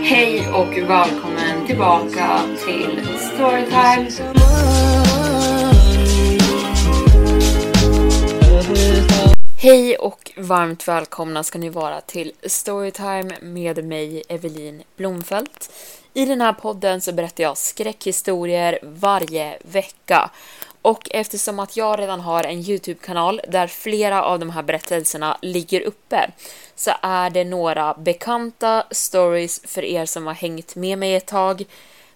Hej och välkommen tillbaka till Storytime. Hej och varmt välkomna ska ni vara till Storytime med mig Evelin Blomfelt. I den här podden så berättar jag skräckhistorier varje vecka. Och eftersom att jag redan har en YouTube-kanal där flera av de här berättelserna ligger uppe så är det några bekanta stories för er som har hängt med mig ett tag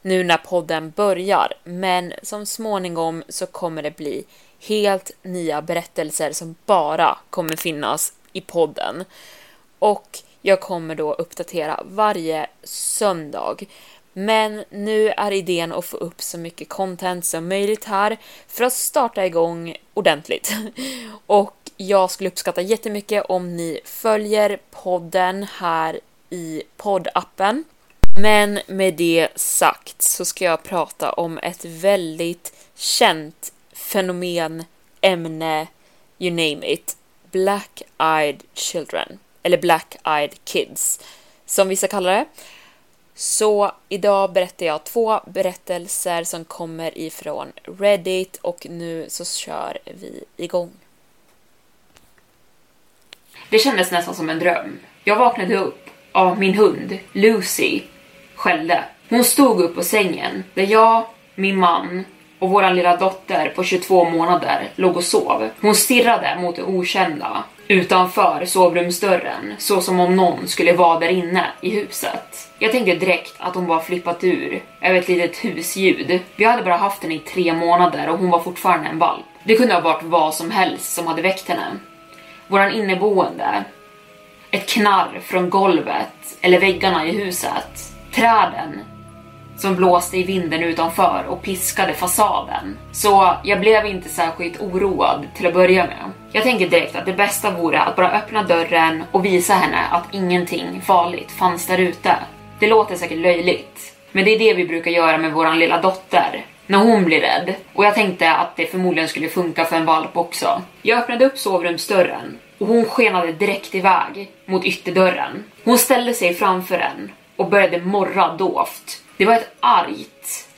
nu när podden börjar. Men som småningom så kommer det bli helt nya berättelser som bara kommer finnas i podden. Och jag kommer då uppdatera varje söndag. Men nu är idén att få upp så mycket content som möjligt här för att starta igång ordentligt. Och jag skulle uppskatta jättemycket om ni följer podden här i poddappen. Men med det sagt så ska jag prata om ett väldigt känt fenomen, ämne, you name it. Black-eyed children. Eller black-eyed kids, som vissa kallar det. Så idag berättar jag två berättelser som kommer ifrån Reddit och nu så kör vi igång. Det kändes nästan som en dröm. Jag vaknade upp av min hund Lucy skällde. Hon stod upp på sängen där jag, min man och vår lilla dotter på 22 månader låg och sov. Hon stirrade mot det okända utanför sovrumsdörren så som om någon skulle vara där inne i huset. Jag tänkte direkt att hon bara flippat ur över ett litet husljud. Vi hade bara haft henne i tre månader och hon var fortfarande en valp. Det kunde ha varit vad som helst som hade väckt henne. Våran inneboende, ett knarr från golvet eller väggarna i huset, träden som blåste i vinden utanför och piskade fasaden. Så jag blev inte särskilt oroad till att börja med. Jag tänker direkt att det bästa vore att bara öppna dörren och visa henne att ingenting farligt fanns där ute. Det låter säkert löjligt, men det är det vi brukar göra med våran lilla dotter när hon blir rädd. Och jag tänkte att det förmodligen skulle funka för en valp också. Jag öppnade upp sovrumsdörren och hon skenade direkt iväg mot ytterdörren. Hon ställde sig framför den och började morra dovt. Det var ett argt,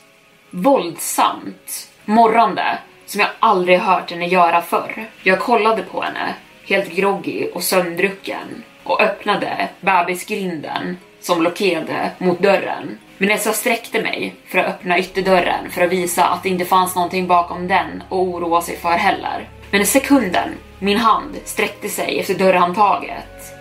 våldsamt morrande som jag aldrig hört henne göra förr. Jag kollade på henne, helt groggy och sömndrucken och öppnade bebisgrinden som blockerade mot dörren. Vanessa sträckte mig för att öppna ytterdörren för att visa att det inte fanns någonting bakom den och oroa sig för heller. Men i sekunden min hand sträckte sig efter dörrhandtaget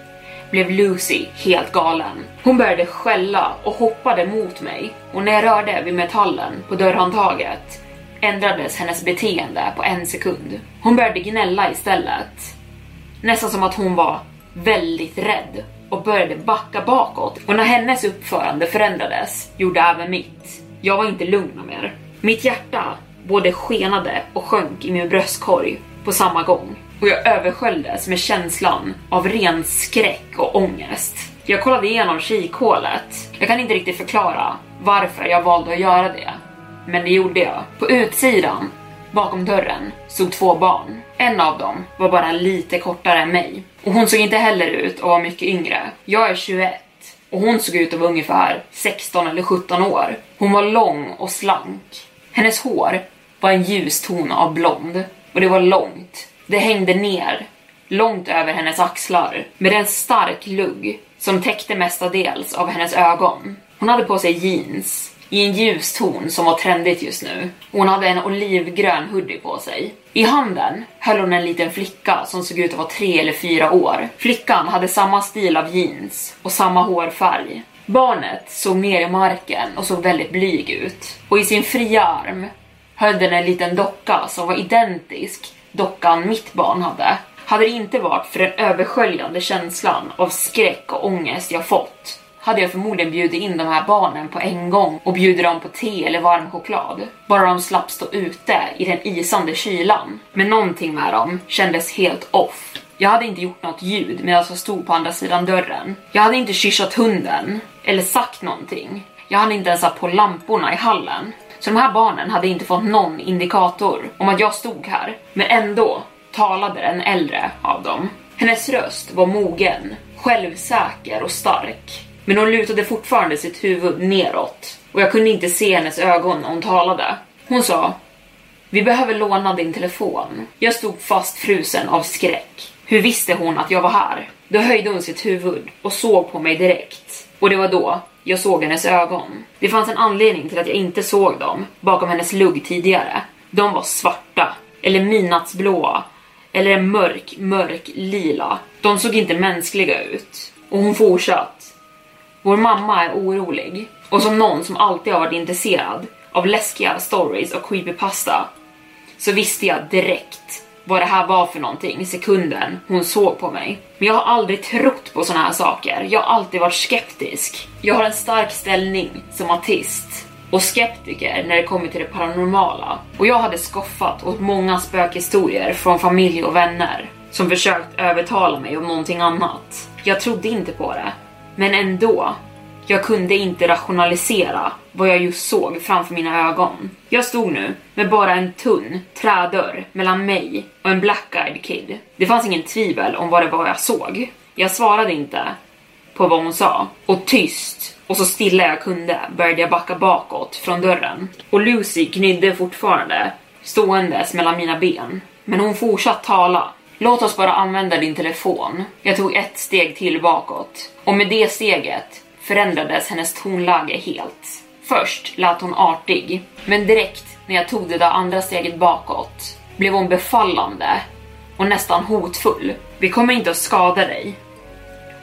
blev Lucy helt galen. Hon började skälla och hoppade mot mig och när jag rörde vid metallen på dörrhandtaget ändrades hennes beteende på en sekund. Hon började gnälla istället. Nästan som att hon var väldigt rädd och började backa bakåt. Och när hennes uppförande förändrades gjorde även mitt. Jag var inte lugn mer. Mitt hjärta både skenade och sjönk i min bröstkorg på samma gång och jag översköljdes med känslan av ren skräck och ångest. Jag kollade igenom kikhålet. Jag kan inte riktigt förklara varför jag valde att göra det, men det gjorde jag. På utsidan, bakom dörren, stod två barn. En av dem var bara lite kortare än mig och hon såg inte heller ut att vara mycket yngre. Jag är 21 och hon såg ut att vara ungefär 16 eller 17 år. Hon var lång och slank. Hennes hår var en ljus ton av blond och det var långt det hängde ner långt över hennes axlar, med en stark lugg som täckte mestadels av hennes ögon. Hon hade på sig jeans i en ljus ton som var trendigt just nu. Hon hade en olivgrön hoodie på sig. I handen höll hon en liten flicka som såg ut att vara tre eller fyra år. Flickan hade samma stil av jeans och samma hårfärg. Barnet såg ner i marken och såg väldigt blyg ut. Och i sin fria arm höll den en liten docka som var identisk dockan mitt barn hade. Hade det inte varit för den översköljande känslan av skräck och ångest jag fått hade jag förmodligen bjudit in de här barnen på en gång och bjudit dem på te eller varm choklad. Bara de slapp stå ute i den isande kylan. Men någonting med dem kändes helt off. Jag hade inte gjort något ljud medan jag stod på andra sidan dörren. Jag hade inte kyssat hunden eller sagt någonting. Jag hade inte ens satt på lamporna i hallen. Så de här barnen hade inte fått någon indikator om att jag stod här. Men ändå talade den äldre av dem. Hennes röst var mogen, självsäker och stark. Men hon lutade fortfarande sitt huvud neråt och jag kunde inte se hennes ögon när hon talade. Hon sa Vi behöver låna din telefon. Jag stod fast frusen av skräck. Hur visste hon att jag var här? Då höjde hon sitt huvud och såg på mig direkt. Och det var då jag såg hennes ögon. Det fanns en anledning till att jag inte såg dem bakom hennes lugg tidigare. De var svarta, eller midnattsblåa, eller en mörk, mörk lila. De såg inte mänskliga ut. Och hon fortsatte. Vår mamma är orolig. Och som någon som alltid har varit intresserad av läskiga stories och creepypasta så visste jag direkt vad det här var för någonting i sekunden hon såg på mig. Men jag har aldrig trott på såna här saker. Jag har alltid varit skeptisk. Jag har en stark ställning som artist och skeptiker när det kommer till det paranormala. Och jag hade skoffat åt många spökhistorier från familj och vänner som försökt övertala mig om någonting annat. Jag trodde inte på det, men ändå. Jag kunde inte rationalisera vad jag just såg framför mina ögon. Jag stod nu med bara en tunn trädörr mellan mig och en black-eyed kid. Det fanns ingen tvivel om vad det var jag såg. Jag svarade inte på vad hon sa och tyst och så stilla jag kunde började jag backa bakåt från dörren. Och Lucy gnydde fortfarande ståendes mellan mina ben. Men hon fortsatte tala Låt oss bara använda din telefon. Jag tog ett steg till bakåt och med det steget förändrades hennes tonläge helt. Först lät hon artig, men direkt när jag tog det där andra steget bakåt blev hon befallande och nästan hotfull. Vi kommer inte att skada dig.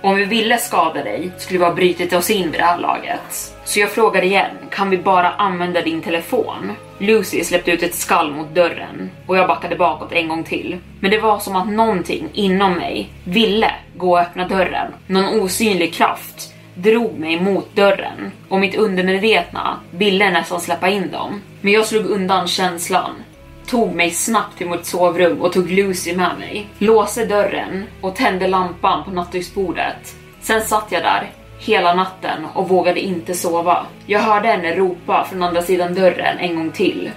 Om vi ville skada dig skulle vi ha brutit oss in vid det här laget. Så jag frågar igen, kan vi bara använda din telefon? Lucy släppte ut ett skall mot dörren och jag backade bakåt en gång till. Men det var som att någonting inom mig ville gå och öppna dörren. Någon osynlig kraft drog mig mot dörren och mitt undermedvetna ville nästan släppa in dem. Men jag slog undan känslan, tog mig snabbt till mitt sovrum och tog Lucy med mig, låste dörren och tände lampan på nattduksbordet. Sen satt jag där hela natten och vågade inte sova. Jag hörde henne ropa från andra sidan dörren en gång till.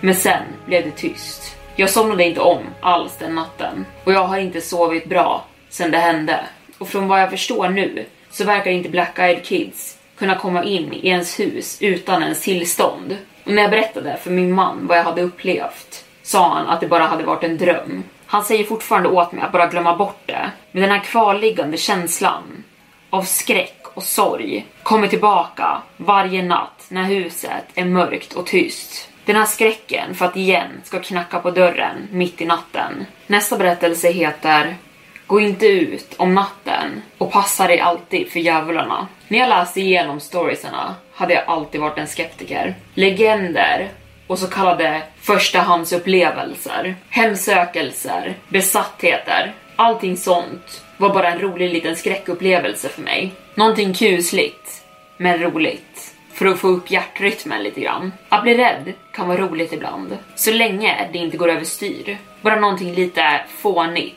Men sen blev det tyst. Jag somnade inte om alls den natten och jag har inte sovit bra sen det hände. Och från vad jag förstår nu så verkar inte Black Eyed Kids kunna komma in i ens hus utan ens tillstånd. Och när jag berättade för min man vad jag hade upplevt sa han att det bara hade varit en dröm. Han säger fortfarande åt mig att bara glömma bort det, men den här kvarliggande känslan av skräck och sorg kommer tillbaka varje natt när huset är mörkt och tyst. Den här skräcken för att igen ska knacka på dörren mitt i natten. Nästa berättelse heter Gå inte ut om natten och passa dig alltid för djävularna. När jag läste igenom storiesarna hade jag alltid varit en skeptiker. Legender och så kallade förstahandsupplevelser, hemsökelser, besattheter. Allting sånt var bara en rolig liten skräckupplevelse för mig. Någonting kusligt, men roligt. För att få upp hjärtrytmen lite grann. Att bli rädd kan vara roligt ibland. Så länge det inte går överstyr. Bara någonting lite fånigt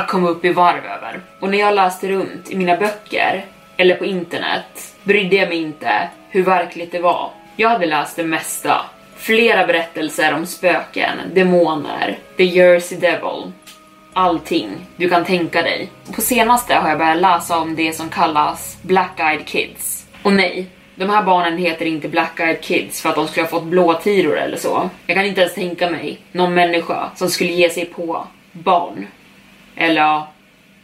att komma upp i varv över. Och när jag läste runt i mina böcker eller på internet brydde jag mig inte hur verkligt det var. Jag hade läst det mesta. Flera berättelser om spöken, demoner, the Jersey Devil, allting du kan tänka dig. På senaste har jag börjat läsa om det som kallas Black Eyed Kids. Och nej, de här barnen heter inte Black Eyed Kids för att de skulle ha fått blåtiror eller så. Jag kan inte ens tänka mig någon människa som skulle ge sig på barn eller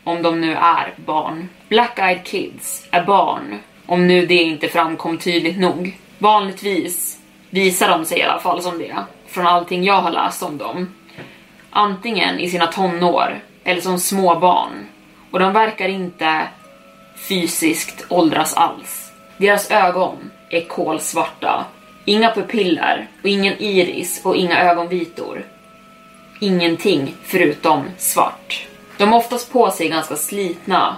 om de nu är barn. Black Eyed Kids är barn, om nu det inte framkom tydligt nog. Vanligtvis visar de sig i alla fall som det, från allting jag har läst om dem. Antingen i sina tonår eller som små barn. Och de verkar inte fysiskt åldras alls. Deras ögon är kolsvarta. Inga pupiller och ingen iris och inga ögonvitor. Ingenting förutom svart. De har oftast på sig ganska slitna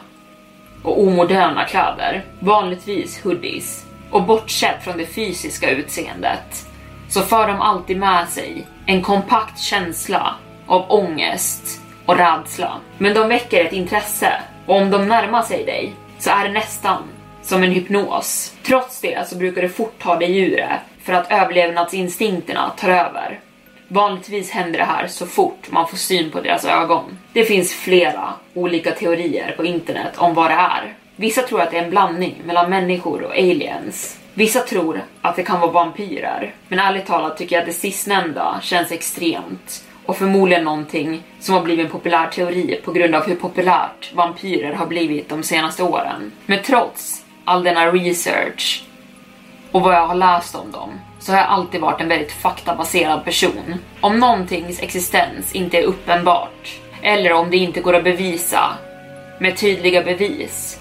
och omoderna kläder, vanligtvis hoodies. Och bortsett från det fysiska utseendet så för de alltid med sig en kompakt känsla av ångest och rädsla. Men de väcker ett intresse och om de närmar sig dig så är det nästan som en hypnos. Trots det så brukar det fort ta dig ur det för att överlevnadsinstinkterna tar över. Vanligtvis händer det här så fort man får syn på deras ögon. Det finns flera olika teorier på internet om vad det är. Vissa tror att det är en blandning mellan människor och aliens. Vissa tror att det kan vara vampyrer. Men ärligt talat tycker jag att det sistnämnda känns extremt och förmodligen någonting som har blivit en populär teori på grund av hur populärt vampyrer har blivit de senaste åren. Men trots all denna research och vad jag har läst om dem så har jag alltid varit en väldigt faktabaserad person. Om någontings existens inte är uppenbart eller om det inte går att bevisa med tydliga bevis.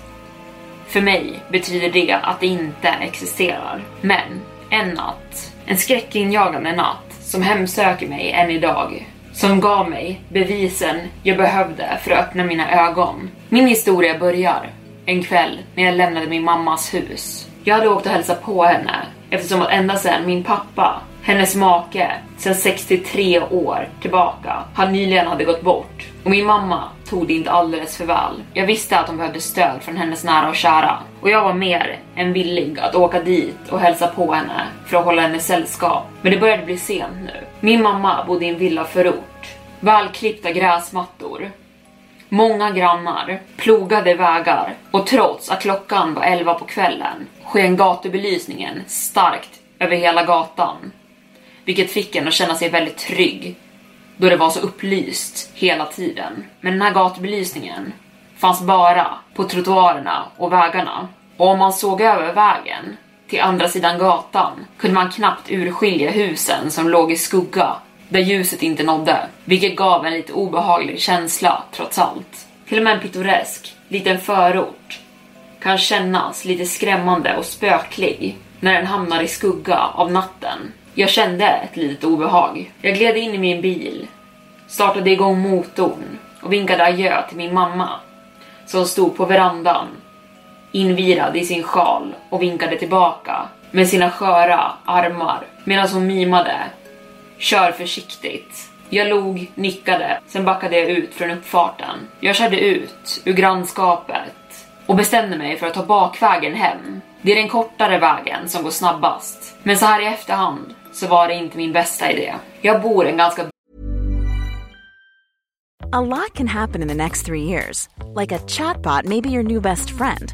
För mig betyder det att det inte existerar. Men en natt, en skräckinjagande natt som hemsöker mig än idag som gav mig bevisen jag behövde för att öppna mina ögon. Min historia börjar en kväll när jag lämnade min mammas hus. Jag hade åkt och hälsat på henne eftersom att ända sedan min pappa, hennes make, sedan 63 år tillbaka, han nyligen hade gått bort. Och min mamma tog det inte alldeles för väl. Jag visste att hon behövde stöd från hennes nära och kära. Och jag var mer än villig att åka dit och hälsa på henne för att hålla henne sällskap. Men det började bli sent nu. Min mamma bodde i en villaförort. Välklippta gräsmattor. Många grannar, plogade vägar och trots att klockan var 11 på kvällen sken gatubelysningen starkt över hela gatan. Vilket fick en att känna sig väldigt trygg då det var så upplyst hela tiden. Men den här gatubelysningen fanns bara på trottoarerna och vägarna. Och om man såg över vägen till andra sidan gatan kunde man knappt urskilja husen som låg i skugga där ljuset inte nådde, vilket gav en lite obehaglig känsla trots allt. Till och med en pittoresk liten förort kan kännas lite skrämmande och spöklig när den hamnar i skugga av natten. Jag kände ett litet obehag. Jag gled in i min bil, startade igång motorn och vinkade adjö till min mamma som stod på verandan invirad i sin sjal och vinkade tillbaka med sina sköra armar medan hon mimade Kör försiktigt. Jag log, nickade, sen backade jag ut från uppfarten. Jag körde ut ur grannskapet och bestämde mig för att ta bakvägen hem. Det är den kortare vägen som går snabbast. Men så här i efterhand så var det inte min bästa idé. Jag bor en ganska A lot can happen in the next three years. Like a chatbot maybe your new best friend.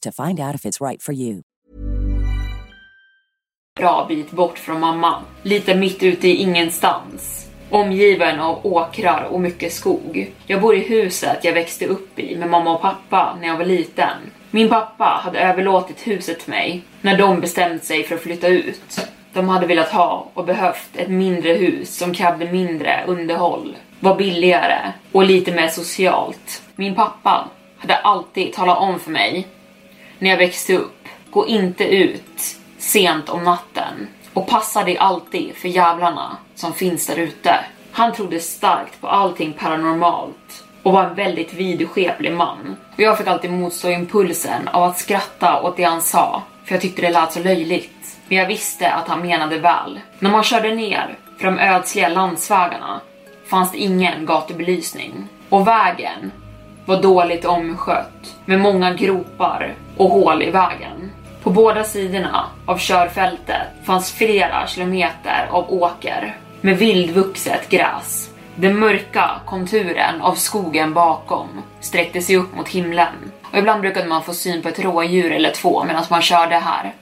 to find out if it's right for you. bra bit bort från mamma. Lite mitt ute i ingenstans. Omgiven av åkrar och mycket skog. Jag bor i huset jag växte upp i med mamma och pappa när jag var liten. Min pappa hade överlåtit huset till mig när de bestämt sig för att flytta ut. De hade velat ha och behövt ett mindre hus som krävde mindre underhåll, var billigare och lite mer socialt. Min pappa hade alltid talat om för mig när jag växte upp, gå inte ut sent om natten och passa dig alltid för jävlarna som finns där ute. Han trodde starkt på allting paranormalt och var en väldigt vidskeplig man. Och jag fick alltid motstå impulsen av att skratta åt det han sa, för jag tyckte det lät så löjligt. Men jag visste att han menade väl. När man körde ner för de ödsliga landsvägarna fanns det ingen gatubelysning. Och vägen var dåligt omskött med många gropar och hål i vägen. På båda sidorna av körfältet fanns flera kilometer av åker med vildvuxet gräs. Den mörka konturen av skogen bakom sträckte sig upp mot himlen och ibland brukade man få syn på ett rådjur eller två medan man körde här.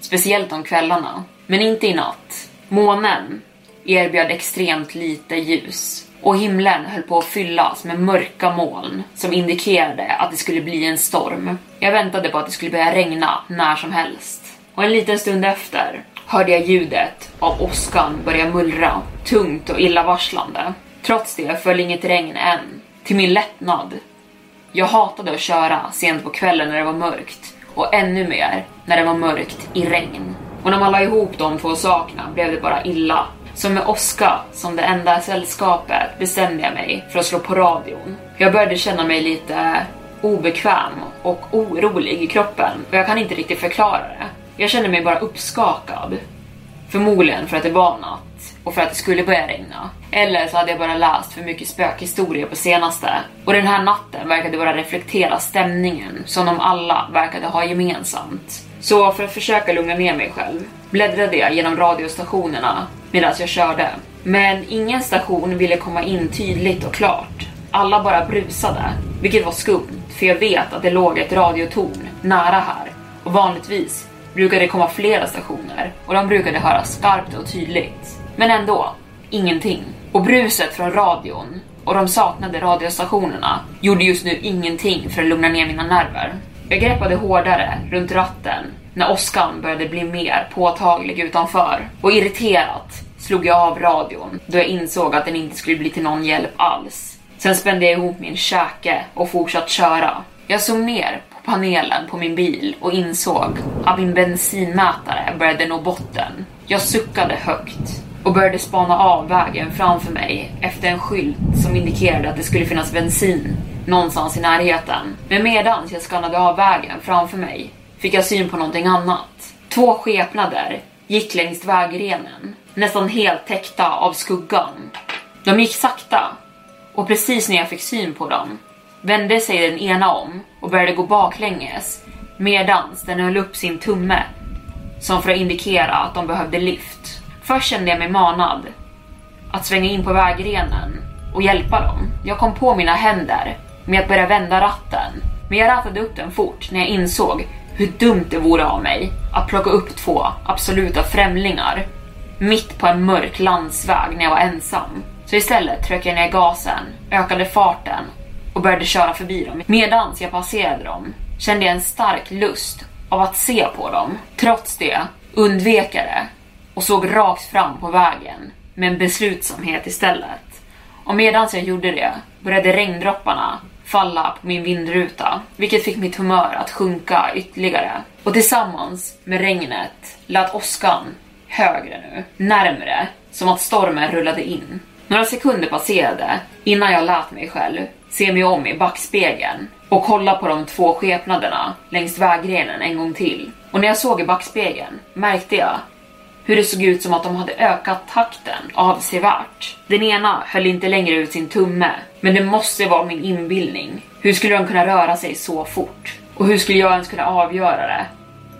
Speciellt om kvällarna, men inte i natt. Månen erbjöd extremt lite ljus och himlen höll på att fyllas med mörka moln som indikerade att det skulle bli en storm. Jag väntade på att det skulle börja regna när som helst. Och en liten stund efter hörde jag ljudet av åskan börja mullra, tungt och illavarslande. Trots det föll inget regn än. Till min lättnad. Jag hatade att köra sent på kvällen när det var mörkt och ännu mer när det var mörkt i regn. Och när man la ihop de två sakerna blev det bara illa. Så med Oskar som det enda sällskapet bestämde jag mig för att slå på radion. Jag började känna mig lite obekväm och orolig i kroppen och jag kan inte riktigt förklara det. Jag kände mig bara uppskakad. Förmodligen för att det var natt och för att det skulle börja regna. Eller så hade jag bara läst för mycket spökhistorier på senaste. Och den här natten verkade bara reflektera stämningen som de alla verkade ha gemensamt. Så för att försöka lugna ner mig själv bläddrade jag genom radiostationerna medan jag körde. Men ingen station ville komma in tydligt och klart. Alla bara brusade, vilket var skumt för jag vet att det låg ett radiotorn nära här och vanligtvis brukade det komma flera stationer och de brukade höras skarpt och tydligt. Men ändå, ingenting. Och bruset från radion och de saknade radiostationerna gjorde just nu ingenting för att lugna ner mina nerver. Jag greppade hårdare runt ratten när åskan började bli mer påtaglig utanför och irriterat slog jag av radion då jag insåg att den inte skulle bli till någon hjälp alls. Sen spände jag ihop min käke och fortsatte köra. Jag såg ner på panelen på min bil och insåg att min bensinmätare började nå botten. Jag suckade högt och började spana av vägen framför mig efter en skylt som indikerade att det skulle finnas bensin någonstans i närheten. Men medan jag skannade av vägen framför mig fick jag syn på någonting annat. Två skepnader gick längs vägrenen, nästan helt täckta av skuggan. De gick sakta och precis när jag fick syn på dem vände sig den ena om och började gå baklänges medans den höll upp sin tumme som för att indikera att de behövde lift. Först kände jag mig manad att svänga in på vägrenen och hjälpa dem. Jag kom på mina händer med att börja vända ratten, men jag rattade upp den fort när jag insåg hur dumt det vore av mig att plocka upp två absoluta främlingar mitt på en mörk landsväg när jag var ensam. Så istället tryckte jag ner gasen, ökade farten och började köra förbi dem. Medans jag passerade dem kände jag en stark lust av att se på dem. Trots det undvek jag det och såg rakt fram på vägen med en beslutsamhet istället. Och medan jag gjorde det började regndropparna falla på min vindruta, vilket fick mitt humör att sjunka ytterligare. Och tillsammans med regnet lät åskan högre nu, närmre, som att stormen rullade in. Några sekunder passerade innan jag lät mig själv se mig om i backspegeln och kolla på de två skepnaderna längs vägrenen en gång till. Och när jag såg i backspegeln märkte jag hur det såg ut som att de hade ökat takten avsevärt. Den ena höll inte längre ut sin tumme, men det måste vara min inbildning. Hur skulle de kunna röra sig så fort? Och hur skulle jag ens kunna avgöra det?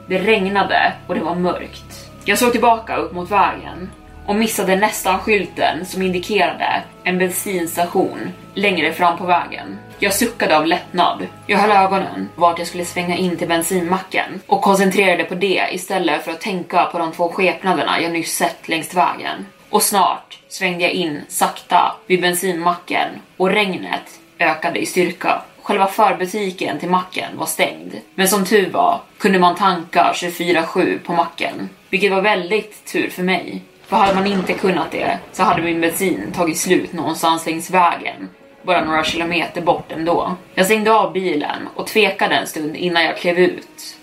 Det regnade och det var mörkt. Jag såg tillbaka upp mot vägen och missade nästan skylten som indikerade en bensinstation längre fram på vägen. Jag suckade av lättnad. Jag höll ögonen vart jag skulle svänga in till bensinmacken och koncentrerade på det istället för att tänka på de två skepnaderna jag nyss sett längs vägen. Och snart svängde jag in sakta vid bensinmacken och regnet ökade i styrka. Själva förbutiken till macken var stängd, men som tur var kunde man tanka 24-7 på macken, vilket var väldigt tur för mig. För hade man inte kunnat det så hade min bensin tagit slut någonstans längs vägen bara några kilometer bort ändå. Jag stängde av bilen och tvekade en stund innan jag klev ut.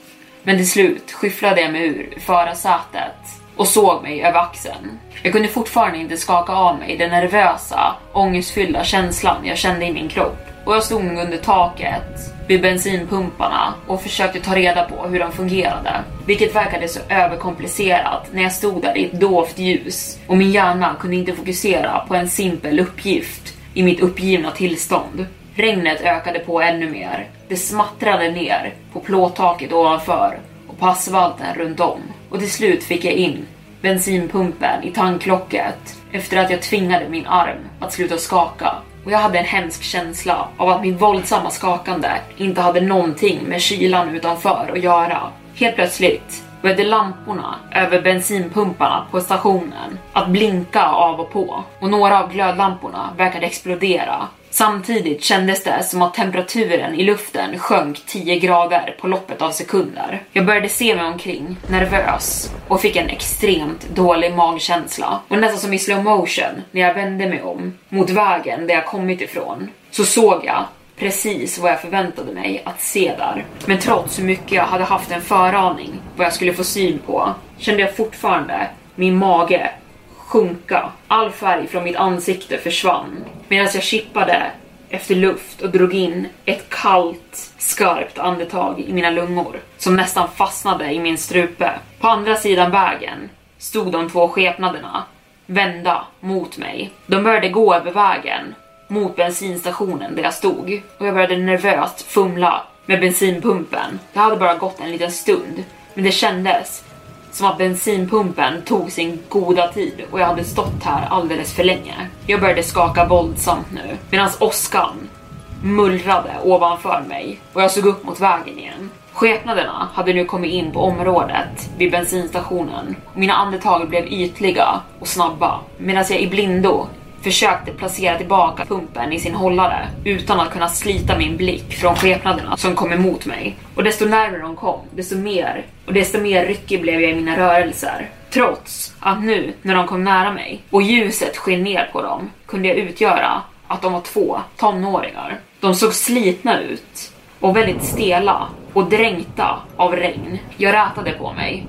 Men till slut skyfflade jag mig ur förarsätet och såg mig över axeln. Jag kunde fortfarande inte skaka av mig den nervösa, ångestfyllda känslan jag kände i min kropp. Och jag stod nog under taket vid bensinpumparna och försökte ta reda på hur de fungerade. Vilket verkade så överkomplicerat när jag stod där i ett dovt ljus och min hjärna kunde inte fokusera på en simpel uppgift i mitt uppgivna tillstånd. Regnet ökade på ännu mer. Det smattrade ner på plåttaket ovanför och på asfalten runt om. Och till slut fick jag in bensinpumpen i tanklocket efter att jag tvingade min arm att sluta skaka. Och jag hade en hemsk känsla av att mitt våldsamma skakande inte hade någonting med kylan utanför att göra. Helt plötsligt började lamporna över bensinpumparna på stationen att blinka av och på och några av glödlamporna verkade explodera. Samtidigt kändes det som att temperaturen i luften sjönk 10 grader på loppet av sekunder. Jag började se mig omkring, nervös och fick en extremt dålig magkänsla. Och nästan som i slow motion när jag vände mig om mot vägen där jag kommit ifrån så såg jag precis vad jag förväntade mig att se där. Men trots hur mycket jag hade haft en föraning vad jag skulle få syn på kände jag fortfarande min mage sjunka. All färg från mitt ansikte försvann medan jag chippade efter luft och drog in ett kallt, skarpt andetag i mina lungor som nästan fastnade i min strupe. På andra sidan vägen stod de två skepnaderna vända mot mig. De började gå över vägen mot bensinstationen där jag stod och jag började nervöst fumla med bensinpumpen. Det hade bara gått en liten stund, men det kändes som att bensinpumpen tog sin goda tid och jag hade stått här alldeles för länge. Jag började skaka våldsamt nu medan åskan mullrade ovanför mig och jag såg upp mot vägen igen. Skepnaderna hade nu kommit in på området vid bensinstationen och mina andetag blev ytliga och snabba medan jag i blindo försökte placera tillbaka pumpen i sin hållare utan att kunna slita min blick från skepnaderna som kom emot mig. Och desto närmare de kom, desto mer och desto mer ryckig blev jag i mina rörelser. Trots att nu när de kom nära mig och ljuset sken ner på dem kunde jag utgöra att de var två tonåringar. De såg slitna ut och väldigt stela och dränkta av regn. Jag rätade på mig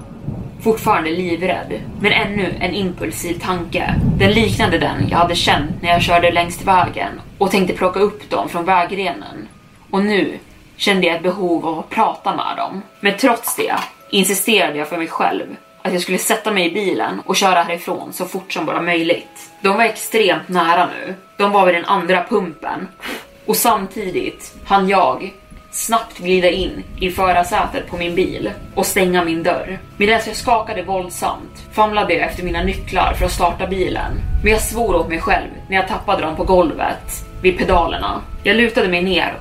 fortfarande livrädd. Men ännu en impulsiv tanke. Den liknade den jag hade känt när jag körde längs vägen och tänkte plocka upp dem från vägrenen. Och nu kände jag ett behov av att prata med dem. Men trots det insisterade jag för mig själv att jag skulle sätta mig i bilen och köra härifrån så fort som bara möjligt. De var extremt nära nu. De var vid den andra pumpen. Och samtidigt hann jag snabbt glida in i förarsätet på min bil och stänga min dörr. Medan jag skakade våldsamt famlade jag efter mina nycklar för att starta bilen. Men jag svor åt mig själv när jag tappade dem på golvet vid pedalerna. Jag lutade mig ner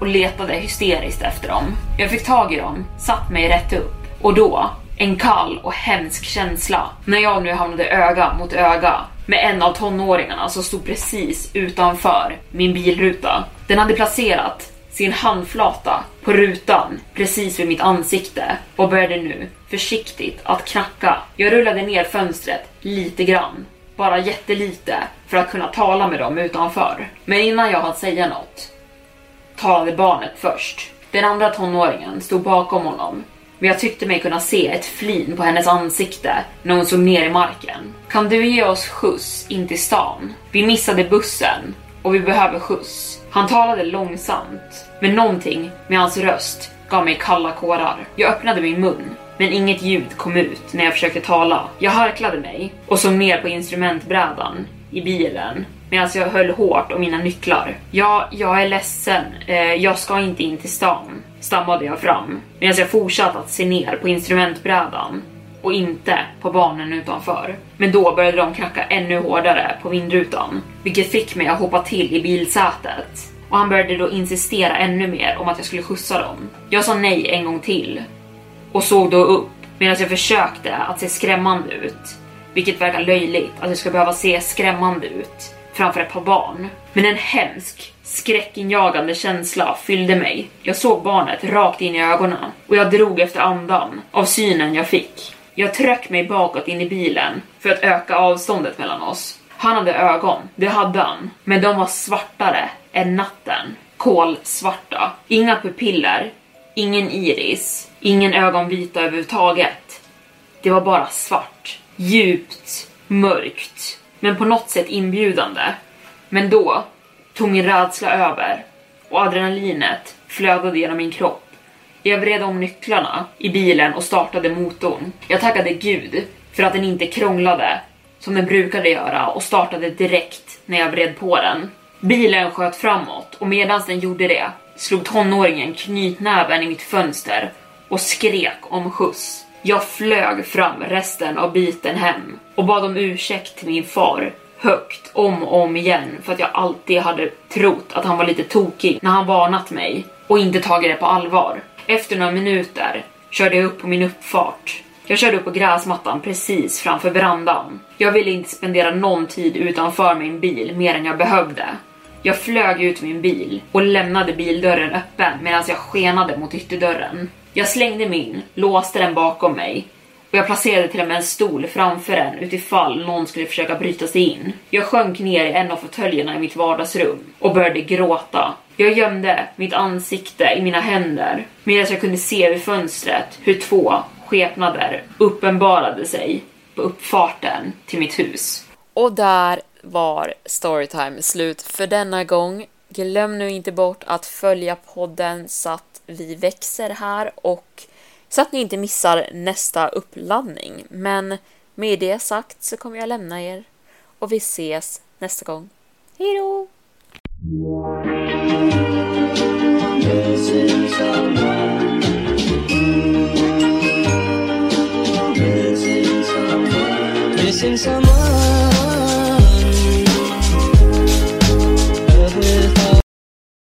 och letade hysteriskt efter dem. Jag fick tag i dem, satt mig rätt upp och då en kall och hemsk känsla när jag nu hamnade öga mot öga med en av tonåringarna som stod precis utanför min bilruta. Den hade placerat sin handflata på rutan precis vid mitt ansikte och började nu försiktigt att knacka. Jag rullade ner fönstret lite grann, bara jättelite för att kunna tala med dem utanför. Men innan jag hann säga något talade barnet först. Den andra tonåringen stod bakom honom men jag tyckte mig kunna se ett flin på hennes ansikte när hon såg ner i marken. Kan du ge oss skjuts in till stan? Vi missade bussen och vi behöver skjuts. Han talade långsamt, men någonting med hans röst gav mig kalla kårar. Jag öppnade min mun, men inget ljud kom ut när jag försökte tala. Jag harklade mig och såg ner på instrumentbrädan i bilen medan jag höll hårt om mina nycklar. Ja, jag är ledsen. Eh, jag ska inte in till stan, stammade jag fram medan jag fortsatte att se ner på instrumentbrädan och inte på barnen utanför. Men då började de knacka ännu hårdare på vindrutan, vilket fick mig att hoppa till i bilsätet. Och han började då insistera ännu mer om att jag skulle skjutsa dem. Jag sa nej en gång till och såg då upp medan jag försökte att se skrämmande ut. Vilket verkar löjligt att jag ska behöva se skrämmande ut framför ett par barn. Men en hemsk, skräckinjagande känsla fyllde mig. Jag såg barnet rakt in i ögonen och jag drog efter andan av synen jag fick. Jag tryckte mig bakåt in i bilen för att öka avståndet mellan oss. Han hade ögon, det hade han, men de var svartare än natten. Kolsvarta. Inga pupiller, ingen iris, ingen ögonvita överhuvudtaget. Det var bara svart. Djupt, mörkt, men på något sätt inbjudande. Men då tog min rädsla över och adrenalinet flödade genom min kropp. Jag vred om nycklarna i bilen och startade motorn. Jag tackade gud för att den inte krånglade som den brukade göra och startade direkt när jag vred på den. Bilen sköt framåt och medan den gjorde det slog tonåringen knytnäven i mitt fönster och skrek om skjuts. Jag flög fram resten av biten hem och bad om ursäkt till min far högt om och om igen för att jag alltid hade trott att han var lite tokig när han varnat mig och inte tagit det på allvar. Efter några minuter körde jag upp på min uppfart. Jag körde upp på gräsmattan precis framför verandan. Jag ville inte spendera någon tid utanför min bil mer än jag behövde. Jag flög ut min bil och lämnade bildörren öppen medan jag skenade mot ytterdörren. Jag slängde min, låste den bakom mig och jag placerade till och med en stol framför den utifall någon skulle försöka bryta sig in. Jag sjönk ner i en av fåtöljerna i mitt vardagsrum och började gråta. Jag gömde mitt ansikte i mina händer medan jag kunde se vid fönstret hur två skepnader uppenbarade sig på uppfarten till mitt hus. Och där var Storytime slut för denna gång. Glöm nu inte bort att följa podden så att vi växer här och så att ni inte missar nästa uppladdning. Men med det sagt så kommer jag lämna er och vi ses nästa gång. Hejdå! Missing someone